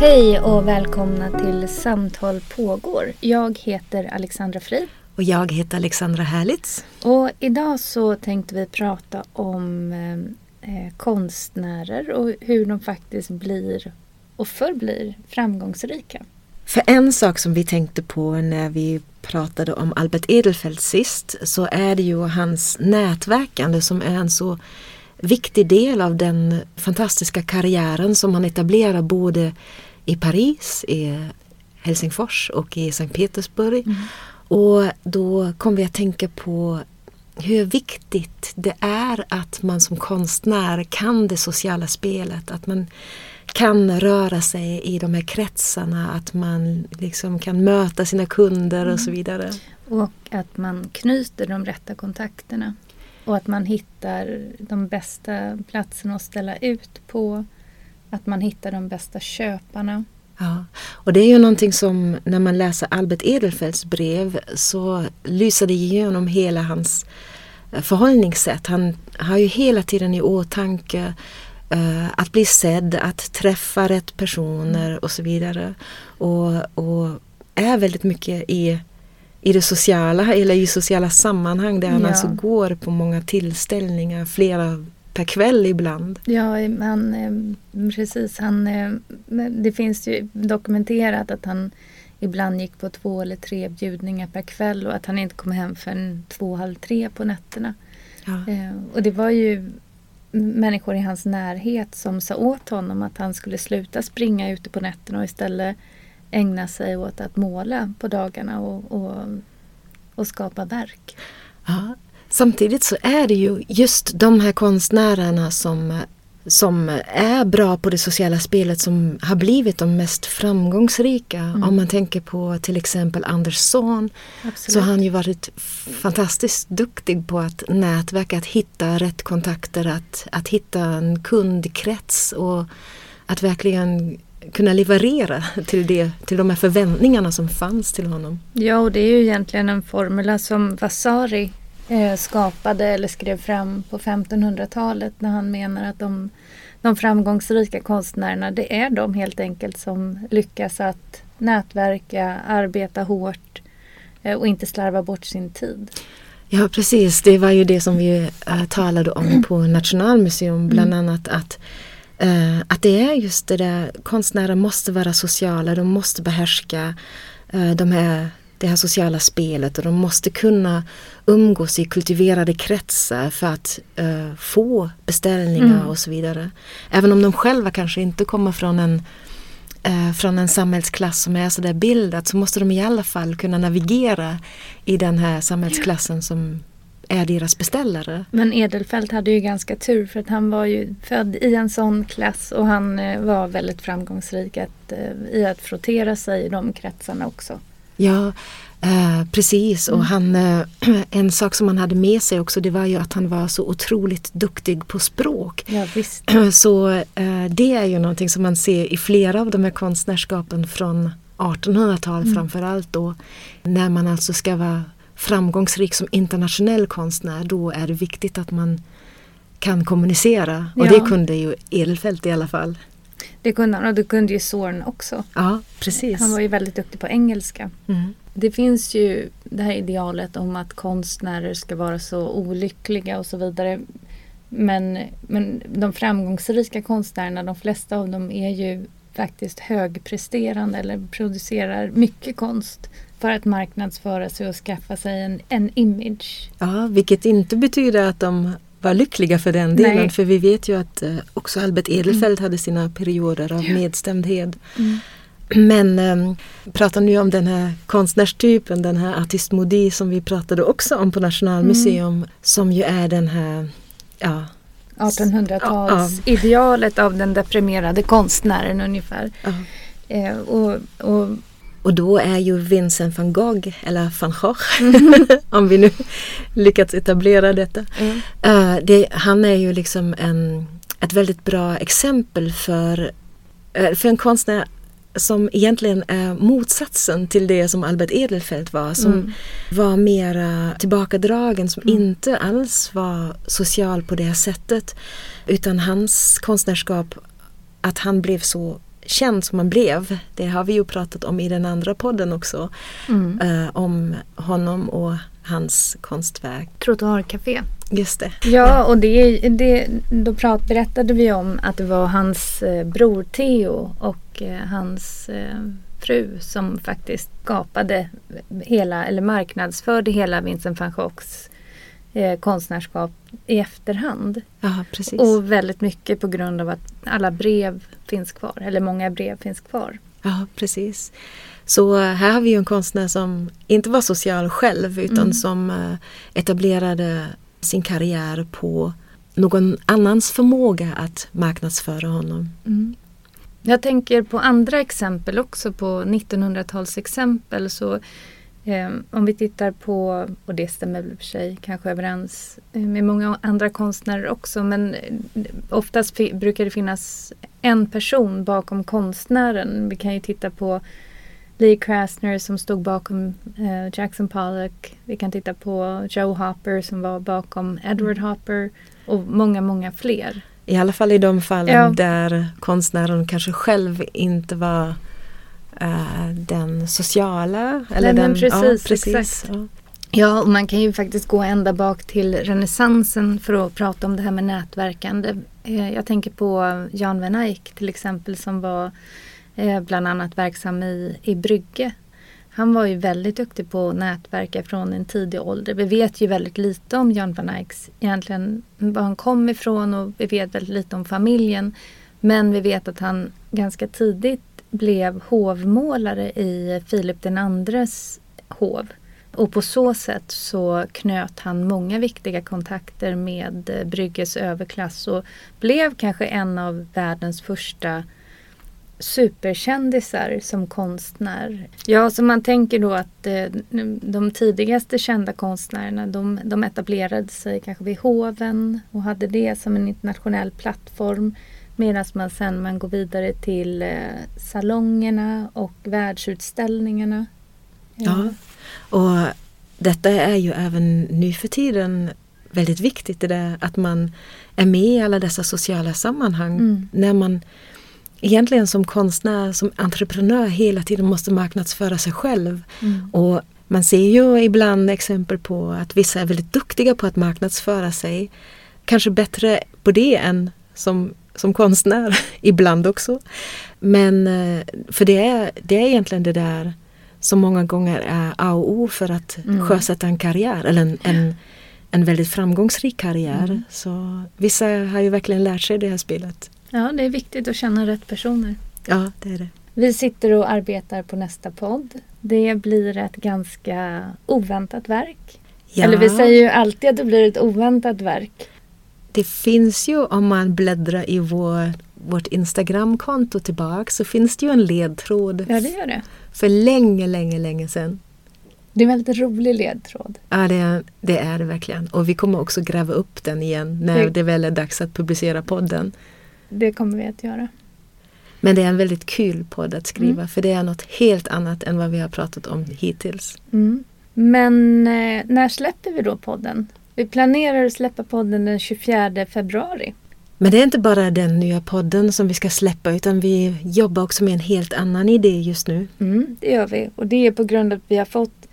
Hej och välkomna till Samtal pågår. Jag heter Alexandra Frid. Och jag heter Alexandra Härlitz. Och idag så tänkte vi prata om eh, konstnärer och hur de faktiskt blir och förblir framgångsrika. För en sak som vi tänkte på när vi pratade om Albert Edelfelt sist så är det ju hans nätverkande som är en så viktig del av den fantastiska karriären som han etablerar både i Paris, i Helsingfors och i Sankt Petersburg. Mm. Och då kom vi att tänka på hur viktigt det är att man som konstnär kan det sociala spelet. Att man kan röra sig i de här kretsarna, att man liksom kan möta sina kunder och så mm. vidare. Och att man knyter de rätta kontakterna. Och att man hittar de bästa platserna att ställa ut på. Att man hittar de bästa köparna. Ja, och det är ju någonting som när man läser Albert Edelfelts brev så lyser det igenom hela hans eh, förhållningssätt. Han har ju hela tiden i åtanke uh, att bli sedd, att träffa rätt personer och så vidare. Och, och är väldigt mycket i, i det sociala eller i sociala sammanhang där han ja. alltså går på många tillställningar, flera per kväll ibland. Ja, han, eh, precis. Han, eh, det finns ju dokumenterat att han ibland gick på två eller tre bjudningar per kväll och att han inte kom hem förrän två, halv tre på nätterna. Ja. Eh, och det var ju människor i hans närhet som sa åt honom att han skulle sluta springa ute på nätterna och istället ägna sig åt att måla på dagarna och, och, och skapa verk. Ja, Samtidigt så är det ju just de här konstnärerna som, som är bra på det sociala spelet som har blivit de mest framgångsrika. Mm. Om man tänker på till exempel Anders Zorn så har han ju varit fantastiskt duktig på att nätverka, att hitta rätt kontakter, att, att hitta en kundkrets och att verkligen kunna leverera till, det, till de här förväntningarna som fanns till honom. Ja, och det är ju egentligen en formula som Vasari eh, skapade eller skrev fram på 1500-talet när han menar att de, de framgångsrika konstnärerna det är de helt enkelt som lyckas att nätverka, arbeta hårt eh, och inte slarva bort sin tid. Ja precis, det var ju det som vi äh, talade om på Nationalmuseum bland mm. annat att äh, att det är just det där, konstnärer måste vara sociala, de måste behärska äh, de här det här sociala spelet och de måste kunna umgås i kultiverade kretsar för att uh, få beställningar mm. och så vidare. Även om de själva kanske inte kommer från en, uh, från en samhällsklass som är sådär bildad så måste de i alla fall kunna navigera i den här samhällsklassen som är deras beställare. Men Edelfelt hade ju ganska tur för att han var ju född i en sån klass och han uh, var väldigt framgångsrik att, i att frottera sig i de kretsarna också. Ja, eh, precis. Mm. Och han, eh, en sak som han hade med sig också det var ju att han var så otroligt duktig på språk. Ja, visst. Så eh, det är ju någonting som man ser i flera av de här konstnärskapen från 1800-tal mm. framförallt då. När man alltså ska vara framgångsrik som internationell konstnär då är det viktigt att man kan kommunicera. Och ja. det kunde ju Edelfelt i alla fall. Det kunde han och det kunde ju Zorn också. Ja, precis. Han var ju väldigt duktig på engelska. Mm. Det finns ju det här idealet om att konstnärer ska vara så olyckliga och så vidare. Men, men de framgångsrika konstnärerna, de flesta av dem är ju faktiskt högpresterande eller producerar mycket konst för att marknadsföra sig och skaffa sig en, en image. Ja, vilket inte betyder att de var lyckliga för den delen. Nej. För vi vet ju att eh, också Albert Edelfelt mm. hade sina perioder av ja. nedstämdhet. Mm. Men eh, pratar nu om den här konstnärstypen, den här artist modi som vi pratade också om på Nationalmuseum. Mm. Som ju är den här ja, 1800-talsidealet ja, ja. av den deprimerade konstnären ungefär. Eh, och, och Och då är ju Vincent van Gogh, eller van Gogh, om vi nu lyckats etablera detta. Mm. Uh, det, han är ju liksom en, ett väldigt bra exempel för, uh, för en konstnär som egentligen är motsatsen till det som Albert Edelfelt var. Som Mm. var mera tillbakadragen, som Mm. inte alls var social på det sättet. Utan hans konstnärskap, att han blev så känd som han blev, det har vi ju pratat om i den andra podden också. Mm. eh, om honom och hans konstverk. Trottoarcafé. Just det. Ja, och det, det, då prat, berättade vi om att det var hans eh, bror Theo och eh, hans eh, fru som faktiskt skapade hela, eller marknadsförde hela Vincent van Goghs eh, konstnärskap i efterhand. Ja, precis. Och väldigt mycket på grund av att alla brev finns kvar, eller många brev finns kvar. Ja, precis. Så här har vi en konstnär som inte var social själv utan Mm. som eh, etablerade sin karriär på någon annans förmåga att marknadsföra honom. Mm. Jag tänker på andra exempel också på 1900-talsexempel. Så eh, om vi tittar på, och det stämmer väl i för sig kanske överens eh, med många andra konstnärer också, men eh, oftast brukar det finnas en person bakom konstnären. Vi kan ju titta på Lee Krasner som stod bakom eh, Jackson Pollock. Vi kan titta på Joe Hopper som var bakom Edward Hopper och många, många fler. I alla fall i de fallen Ja. där konstnären kanske själv inte var eh, den sociala. Eller Nej, den, precis, ja, precis. exakt. Ja. Ja, och man kan ju faktiskt gå ända bak till renässansen för att prata om det här med nätverkande. Eh, Jag tänker på Jan van Eyck till exempel som var eh, bland annat verksam i, i Brygge. Han var ju väldigt duktig på att nätverka från en tidig ålder. Vi vet ju väldigt lite om Jan van Eycks, egentligen var han kom ifrån och vi vet väldigt lite om familjen. Men vi vet att han ganska tidigt blev hovmålare i Filip den andres hov. Och på så sätt så knöt han många viktiga kontakter med Brygges överklass och blev kanske en av världens första superkändisar som konstnär. Ja, så man tänker då att eh, de tidigaste kända konstnärerna de, de etablerade sig kanske vid hoven och hade det som en internationell plattform. Medan man sen man går vidare till eh, salongerna och världsutställningarna. Ja. Och detta är ju även nu för tiden väldigt viktigt, det där att man är med i alla dessa sociala sammanhang. Mm. När man egentligen som konstnär, som entreprenör hela tiden måste marknadsföra sig själv. Mm. Och man ser ju ibland exempel på att vissa är väldigt duktiga på att marknadsföra sig. Kanske bättre på det än som, som konstnär, ibland också. Men eh, för det är, det är egentligen det där som många gånger är A och O för att Mm. sjösätta en karriär eller en, en, en väldigt framgångsrik karriär. Mm. Så vissa har ju verkligen lärt sig det här spelet. Ja, det är viktigt att känna rätt personer. Ja, det är det. Vi sitter och arbetar på nästa podd. Det blir ett ganska oväntat verk. Ja, Eller vi säger ju alltid att det blir ett oväntat verk. Det finns ju om man bläddrar i vår, vårt Instagramkonto tillbaka så finns det ju en ledtråd Ja, det gör det. för länge, länge, länge sedan. Det är en väldigt rolig ledtråd. Ja, det är, det är det verkligen. Och vi kommer också gräva upp den igen när Det- det väl är dags att publicera podden. Det kommer vi att göra. Men det är en väldigt kul podd att skriva Mm. för det är något helt annat än vad vi har pratat om hittills. Mm. Men eh, när släpper vi då podden? Vi planerar att släppa podden den 24 februari. Men det är inte bara den nya podden som vi ska släppa utan vi jobbar också med en helt annan idé just nu. Mm, det gör vi. Och det är på grund av att vi har fått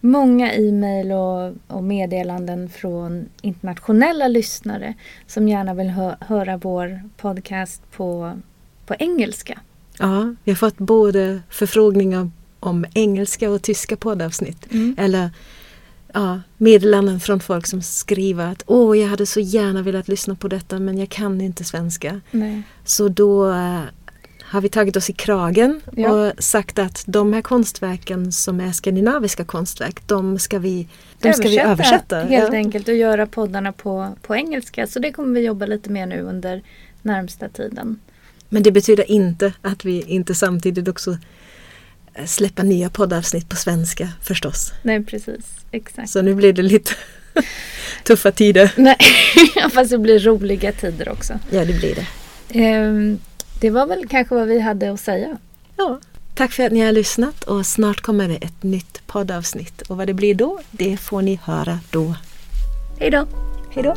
många e-mail och, och meddelanden från internationella lyssnare som gärna vill hö- höra vår podcast på, på engelska. Ja, vi har fått både förfrågningar om engelska och tyska poddavsnitt. Mm. Eller ja, meddelanden från folk som skriver att åh, jag hade så gärna velat lyssna på detta men jag kan inte svenska. Nej. Så då eh, har vi tagit oss i kragen Ja. och sagt att de här konstverken som är skandinaviska konstverk, de ska vi, de ska vi översätta. Helt ja. enkelt och göra poddarna på, på engelska. Så det kommer vi jobba lite med nu under närmsta tiden. Men det betyder inte att vi inte samtidigt också släppa nya poddavsnitt på svenska förstås. Nej, precis. Exakt. Så nu blir det lite tuffa tider. Nej, fast det blir roliga tider också. Ja, det blir det. Ehm, det var väl kanske vad vi hade att säga. Ja, tack för att ni har lyssnat och snart kommer det ett nytt poddavsnitt. Och vad det blir då, det får ni höra då. Hej då! Hej då!